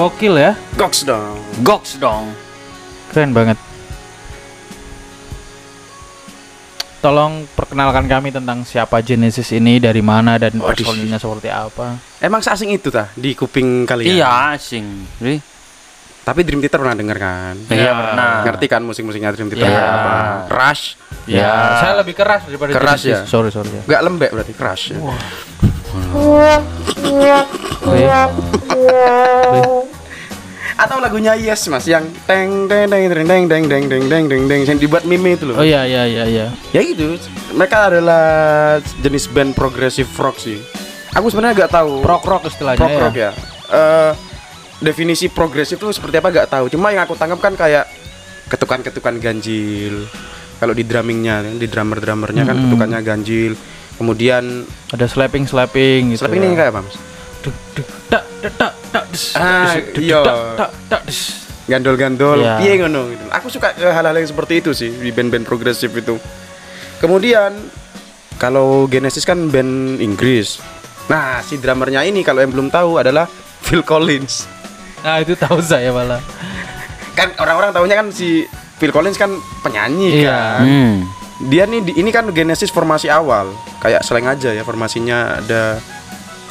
Gokil ya. Goks dong. Goks dong. Keren banget. Tolong perkenalkan kami tentang siapa Genesis ini, dari mana dan personilnya seperti apa. Emang seasing itu tah di kuping kalian? Iya asing. Ri. Tapi Dream Theater pernah denger kan? Iya Ya. pernah. Ngerti kan musik-musiknya Dream Theater Iya. kayak apa? Rush. Ya, saya lebih keras daripada Keras Genesis. ya? Sorry, sorry ya. Enggak lembek berarti Crush. Ya. Atau lagunya Yes Mas yang teng teng teng teng teng teng teng teng teng teng teng yang dibuat meme itu loh. Oh iya iya iya iya. Ya gitu. Mereka adalah jenis band progressive rock sih. Aku sebenarnya nggak tahu. Rock rock istilahnya ya. rock ya. Eh, definisi progresif itu seperti apa nggak tahu. Cuma yang aku tangkap kan kayak ketukan-ketukan ganjil. Kalau di drummingnya, di drummer-drummernya kan ketukannya ganjil. Kemudian Ada slapping slapping gitu. slap ini kayak apa mas? Tak tak tak Ah, iya. tak tak. Gandol-gandol, Iya. piye ngono gitu. Aku suka ke hal-hal yang seperti itu sih di band-band progresif itu. Kemudian kalau Genesis kan band Inggris. Nah, si drummernya ini kalau yang belum tahu adalah Phil Collins. Nah itu tahu saya malah. Kan orang-orang tahunya kan si Phil Collins kan penyanyi Iya. kan. Hmm. Dia nih ini kan Genesis formasi awal, kayak seleng aja ya formasinya ada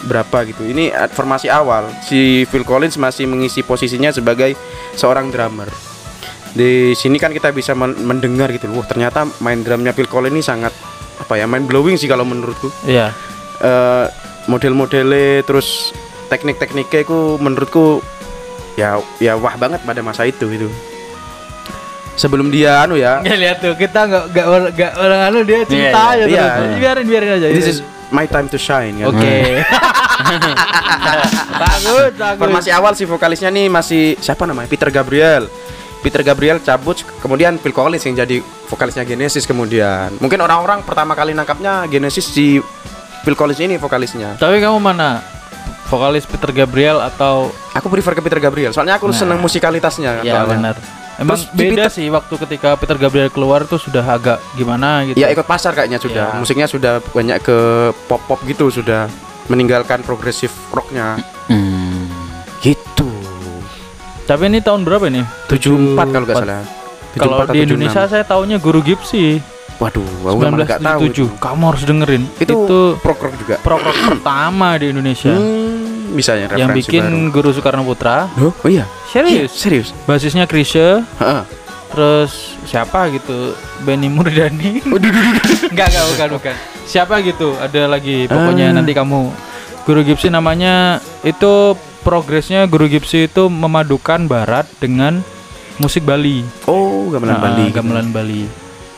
berapa gitu. Ini uh, formasi awal. Si Phil Collins masih mengisi posisinya sebagai seorang drummer. Di sini kan kita bisa men- mendengar gitu. Wah, ternyata main drumnya Phil Collins ini sangat apa ya, main blowing sih kalau menurutku. Iya. Eh, model-modelnya terus teknik-tekniknya itu menurutku ya ya wah banget pada masa itu itu. Sebelum dia anu ya, Nggak lihat tuh kita nggak nggak orang nggak orang anu dia cinta Iya, aja iya, terus. iya. Biarin biarin aja. this is my time to shine kan. Oke. bagus bagus. Formasi awal si vokalisnya nih masih siapa namanya? Peter Gabriel. Peter Gabriel cabut kemudian Phil Collins yang jadi vokalisnya Genesis kemudian. Mungkin orang-orang pertama kali nangkapnya Genesis si Phil Collins ini vokalisnya. Tapi kamu mana? Vokalis Peter Gabriel atau Aku prefer ke Peter Gabriel. Soalnya aku Nah. seneng musikalitasnya ya soalnya. benar. Emang Terus beda sih waktu ketika Peter Gabriel keluar tuh sudah agak gimana gitu. Ya ikut pasar kayaknya sudah. Ya. Musiknya sudah banyak ke pop-pop gitu sudah meninggalkan progresif rocknya Hmm. gitu. Tapi ini tahun berapa ini? 74 kalau nggak salah. Kalau 74 atau di Indonesia 76. saya taunya Guru Gipsy waduh, aku nggak tahu. 1977. Kamu harus dengerin. Itu, Itu, prog rock juga. prog rock pertama di Indonesia. Hmm, bisa ya yang bikin baru. Guru Soekarno Putra. Oh, oh iya. Serius. Serius. Basisnya Krisye, Heeh. terus siapa gitu? Benny Murdani. enggak, enggak, bukan, bukan. Siapa gitu? Ada lagi. Pokoknya Ah. nanti kamu Guru Gipsy namanya itu progresnya Guru Gipsy itu memadukan barat dengan musik Bali. Oh, gamelan Nah, Bali. Gamelan Bali.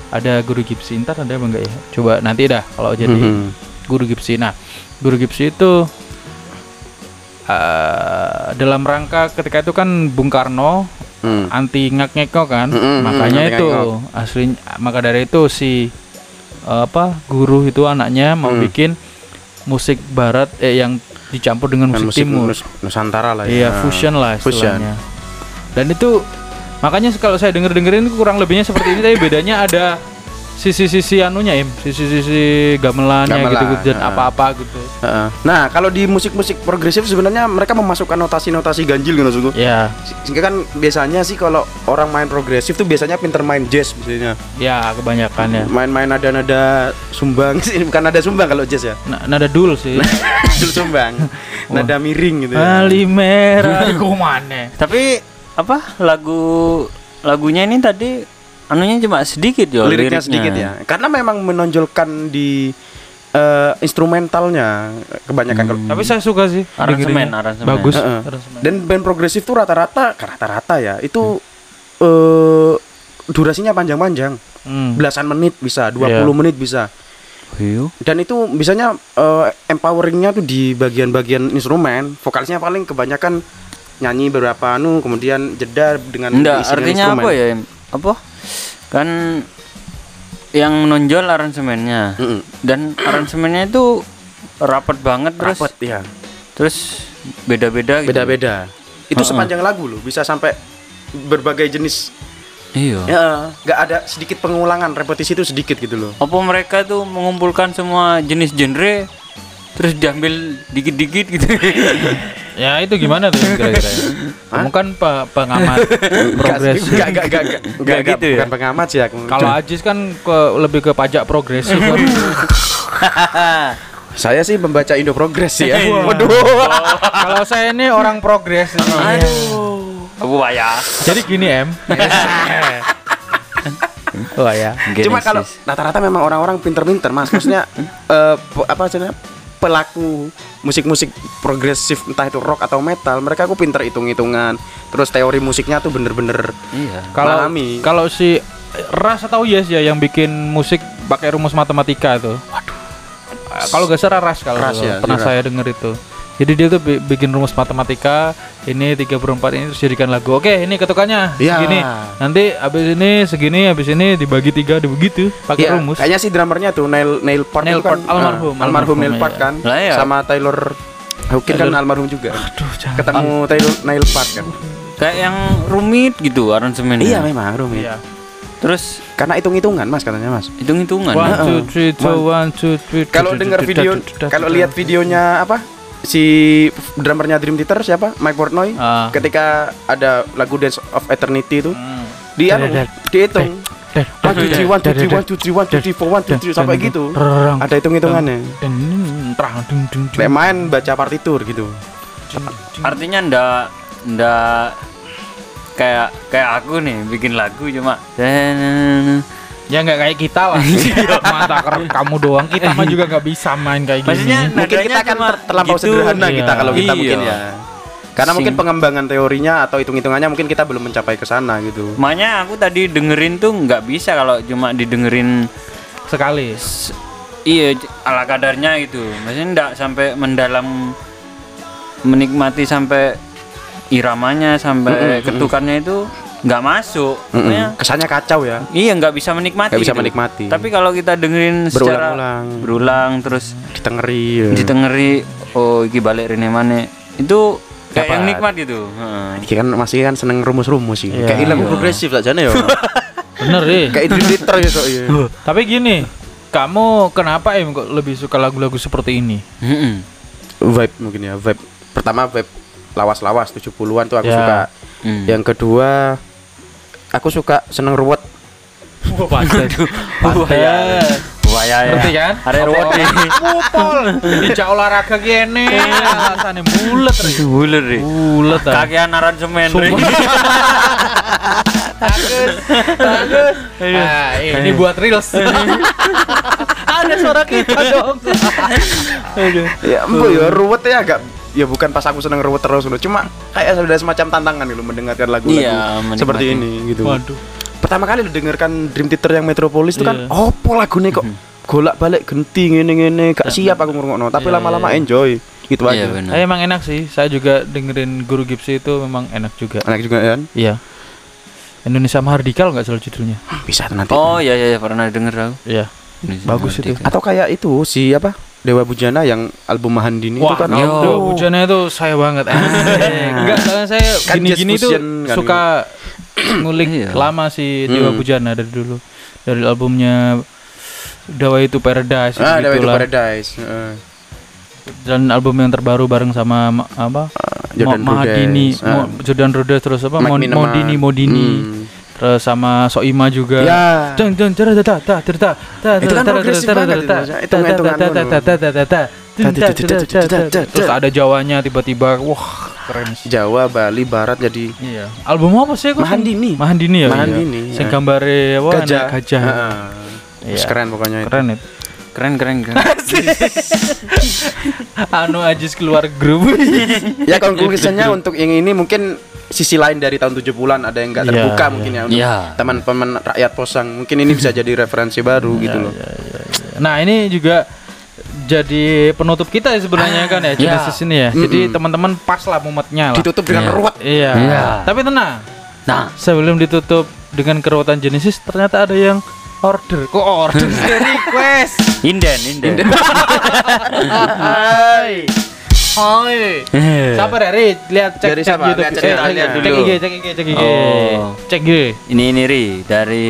Ada Guru Gipsy, ntar ada apa enggak ya? Coba nanti dah kalau jadi Mhm. Guru Gipsy. Nah, Guru Gipsy itu eh, dalam rangka ketika itu kan Bung Karno Hmm. anti ngak-ngeko kan, Mm, mm, makanya anti itu asli maka dari itu si eh, apa guru itu anaknya mau Mm. bikin musik barat eh yang dicampur dengan Kan musik, timur. Nus- Nusantara lah Iya, ya. fusion lah Fusion. istilahnya. Dan itu makanya kalau saya denger-dengerin kurang lebihnya seperti ini tapi bedanya ada sisi-sisi anunya im, sisi-sisi gamelannya Gamelan, gitu-gitu dan apa-apa gitu. Heeh. Nah, kalau di musik-musik progresif sebenarnya mereka memasukkan notasi-notasi ganjil gitu maksudku. Ya, Sehingga kan biasanya sih kalau orang main progresif tuh biasanya pinter main jazz biasanya. ya kebanyakan ya. Main-main nada-nada sumbang sih, bukan nada sumbang kalau jazz ya. Nah, nada dul sih. Dul sumbang. nada miring gitu ya. Ali merah kumane. Tapi apa lagu lagunya ini tadi anunya cuma sedikit yo liriknya sedikit ya karena memang menonjolkan di eh, instrumentalnya kebanyakan kalau Tapi saya suka sih Aransemen, aransemen. Bagus. Heeh. aransemen. dan band progresif tuh rata-rata rata-rata ya itu eh durasinya panjang-panjang Hmm. belasan menit bisa 20 Iya. menit bisa Iya. dan itu bisanya eh, empoweringnya tuh di bagian-bagian instrumen vokalisnya paling kebanyakan nyanyi beberapa anu kemudian jeda dengan dengan artinya instrumen. apa ya? Apa? Kan yang menonjol aransemennya Mm-mm. dan aransemennya itu rapat banget terus Rapet, ya terus beda-beda gitu. beda-beda itu Heeh. sepanjang lagu loh bisa sampai berbagai jenis Iya. ya nggak ada sedikit pengulangan repetisi itu sedikit gitu loh Apa mereka tuh mengumpulkan semua jenis genre terus diambil dikit-dikit gitu. Ya itu gimana tuh kira-kira? Kamu kan pe- pengamat progresif. Enggak, enggak, enggak, enggak, gitu ya? bukan pengamat sih aku. Kalau Ajis kan ke lebih ke pajak progresif. saya sih membaca Indo Progress sih ya. Waduh. Kalau saya ini orang progres. Aduh. Aku ya. Jadi gini em. Wah ya. Cuma kalau rata-rata memang orang-orang pinter-pinter, Mas. Maksudnya pe- apa maksudnya pelaku musik-musik progresif entah itu rock atau metal, mereka aku pinter hitung-hitungan. Terus teori musiknya tuh bener-bener Iya. Kalau Pahami. kalau si Ras atau Yes ya yang bikin musik pakai rumus matematika itu. Waduh. Kalau gak salah Ras kalau Ras ya, pernah si Ras. saya denger itu. Jadi dia tuh bi- bikin rumus matematika ini 3 per 4 ini terus jadikan lagu. Oke, ini ketukannya Iya. segini. Nanti habis ini segini, habis ini dibagi tiga begitu pakai Iya, rumus. Kayaknya sih drummernya tuh Neil Neil Peart Neil itu kan, almarhum, ah, almarhum almarhum, Neil Peart iya. kan, Lah, iya. sama Taylor Hawkins kan almarhum juga. Aduh, jangan. Ketemu Taylor Neil Peart kan. Kayak yang rumit gitu aransemennya. Iya memang rumit. Iya. Terus Karena hitung-hitungan mas katanya mas. hitung-hitungan. One, ya. two, three, two, one, two, three. Kalau dengar video, kalau lihat videonya apa si drummernya Dream Theater siapa Mike Portnoy Ah. ketika ada lagu Dance of Eternity itu Hmm. dia dad, dihitung one two three one two three one two three one two three four one two three sampai gitu ada hitung hitungannya terang dung dung dung. Lek main baca partitur gitu Artinya ndak ndak kayak kayak aku nih bikin lagu cuma Ya nggak kayak kita lah. Mata kamu doang. Kita mah juga nggak bisa main kayak gini. Maksudnya mungkin kita kan cuma ter- terlampau gitu. sederhana Iya. kita kalau kita Iya. mungkin ya karena Sing- mungkin pengembangan teorinya atau hitung hitungannya mungkin kita belum mencapai ke sana gitu Makanya aku tadi dengerin tuh nggak bisa kalau cuma didengerin sekali. iya ala kadarnya gitu. Maksudnya ndak sampai mendalam menikmati sampai iramanya sampai ketukannya itu nggak masuk. Mm-mm. Makanya kesannya kacau ya iya nggak bisa menikmati. nggak bisa gitu. menikmati Tapi kalau kita dengerin secara berulang-ulang berulang terus ditengeri ya. ditengeri oh iki balik rene maneh itu kayak Dapat. yang nikmat gitu Heeh. Iki kan masih kan seneng rumus-rumus sih. Iya. Kayak lagu Iya. progresif saja ya. Bener deh. Kayak Theater ya so, iya. Tapi gini, kamu kenapa em kok lebih suka lagu-lagu seperti ini? Heeh. Vibe mungkin ya, vibe. Pertama vibe lawas-lawas 70-an tuh aku Ya. suka. Hmm. Yang kedua aku suka seneng ruwet. Wah, pantes. Wah ya. Ngerti kan? Arek ruwet nih. Mupol. Dijak olahraga kene. Alasannya bulet. Ri. Buler nih. Bulet. ah. Kakean aransemen. Ri. Bagus. Bagus. Nah, ini buat reels. Ada suara kita dong. Aduh. Ya, embo ya ruwet ya agak ya bukan pas aku seneng ruwet terus loh. Cuma kayak sudah semacam tantangan gitu mendengarkan lagu-lagu Iya, seperti ini gitu. Waduh. Pertama kali lu dengarkan Dream Theater yang Metropolis itu kan Iya. opo lagu kok golak balik genti ngene-ngene gak siap aku ngurungokno tapi Iya, lama-lama iya. enjoy gitu Iya aja. benar. Eh, emang enak sih. Saya juga dengerin Guru Gipsy itu memang enak juga. Enak juga kan? Iya. Indonesia Mahardika kalau nggak salah judulnya. Bisa nanti. Oh iya iya iya, pernah denger aku. Iya. Indonesia Bagus itu. Atau kayak itu si apa? Dewa Bujana yang album Mahandini itu Wah, kan kalau yo. Dewa Bujana itu saya banget. Eh, Enggak, soalnya saya Kan gini-gini tuh kan. suka ngulik Iya. lama si Dewa Hmm. Bujana dari dulu. Dari albumnya Dewa itu Paradise Ah, Dewa itu. Paradise. Heeh. Dan album yang terbaru bareng sama ma- apa? Jordan Ma- Mahadini. Ah. Mo- Jordan Rhodes terus apa? Mike Mon- Miniman. Modini, Modini. Hmm. Terus sama Soima juga. Ya. Jeng jeng cerita ta ta cerita ta Itu kan progresif banget itu. Hitung-hitungan ngono. Terus ada Jawanya tiba-tiba wah keren sih. Jawa, Bali, Barat jadi Iya. Album apa sih kok? Mahandini. Mahandini ya. Mahandini, Sing ya. gambare apa gajah. gajah. Heeh. Iya. Keren pokoknya itu. Keren itu. Keren keren keren. Anu Ajis keluar grup. ya konklusinya untuk yang ini mungkin sisi lain dari tahun 70-an ada yang nggak Iya, terbuka iya. mungkin ya untuk Iya. teman-teman rakyat posang. Mungkin ini bisa jadi referensi baru gitu loh. Nah, ini juga jadi penutup kita ya sebenarnya kan ya Genesis ini ya. Jadi Mm-mm. teman-teman pas lah mumetnya lah. Ditutup dengan Iya. ruwet. Iya. Iya. Tapi tenang. Nah, Sebelum ditutup dengan keruwetan Genesis ternyata ada yang order. Kok order request? inden inden. Hai. Hai. Sabar ya, Ri. Lihat cek Dari cek siapa? YouTube. Lihat ceritanya Eh, cek- dulu. Cek IG, cek IG, cek IG. Oh. Cek IG. Ini ini ri dari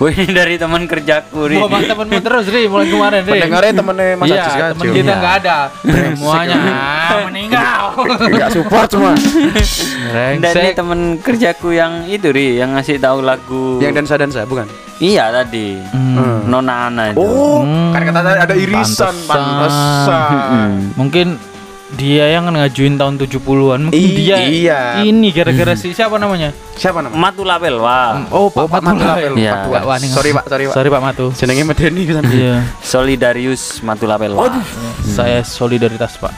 Wih ini dari teman kerjaku ri. Mau bang temenmu terus, Ri, mulai kemarin, Ri. Pendengarnya temennya Mas iya, kan. temen kita nggak ada. Semuanya meninggal. Enggak support semua. Dan ini temen kerjaku yang itu ri yang ngasih tahu lagu. Yang dansa-dansa bukan? Iya tadi. Hmm. Nona Ana itu. Oh, Hmm, kan kata tadi ada irisan, pantesan. pantesan. Hmm. Mungkin dia yang ngajuin tahun 70-an. Mungkin I- dia iya. ini gara-gara si siapa namanya? Siapa namanya? Matu Lapel wah. Oh, Pak Pak Matu Lapel. Iya. Pak Tua. Wah, ini Sorry, Pak, sorry, Pak. Sorry Pak Matu. Jenenge medeni kan. Iya. Solidarius Matu Lapel wah. Saya solidaritas Pak.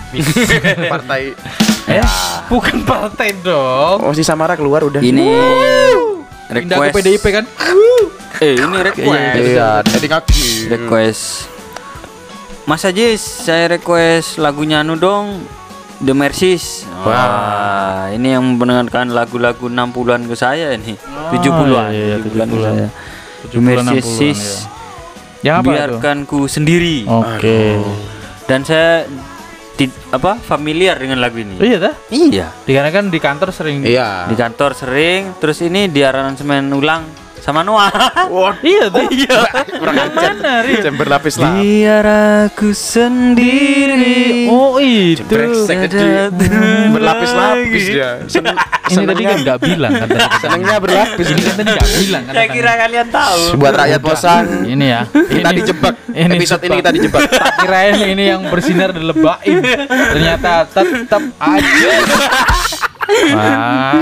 Partai Eh, bukan partai dong. Oh, si Samara keluar udah. Ini Pindah ke request. PDIP kan? Eh ini request. Iya, jadi kaki. request Mas Ajis saya request lagunya anu dong The Mercies Wah ini yang mendengarkan lagu-lagu 60-an ke saya ini 70-an iya, iya, 70-an ke 70-an. saya The 70-an, Mercies 60-an, ya. Yang apa tuh? biarkanku sendiri Oke. dan saya ti- apa familiar dengan lagu ini Iya dah. iya Dikarenakan di kantor sering Iya. di kantor sering terus ini di aransemen ulang sama Noah Iya tuh. Iya. Kurang ajar. Mana, Ri? Jam berlapis lah. biar aku sendiri Oh, itu. Berlapis-lapis dia. Sen Ini tadi kan nggak bilang kan tadi. senengnya berlapis. Ini kan tadi nggak bilang kan. saya kira kalian tahu Buat rakyat Posang. Ini ya. Kita dijebak. ini Episode ini kita dijebak. Tak kirain ini yang bersinar dilebain. Ternyata tetap aja. Wah.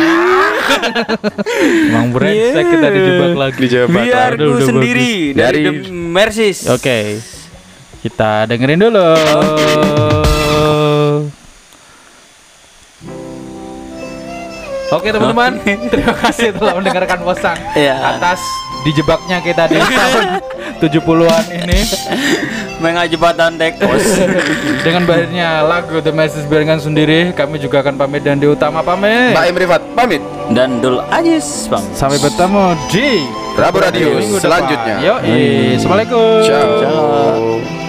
Emang brengsek kita dijebak lagi. Dijebak biar Udah, ku udah sendiri bagus. dari, Dari- The Mercies Oke. Kita dengerin dulu. Oke teman-teman, terima kasih telah mendengarkan Posang Iya. atas dijebaknya kita di tahun 70-an ini mengajibatan tekos dengan banyaknya lagu The Message biarkan sendiri. Kami juga akan pamit dan di utama pamit. Mbak Imrifat pamit. dan Dul Ajis bang Sampai bertemu di Rabu Radio selanjutnya. Yo, Assalamualaikum. Ciao.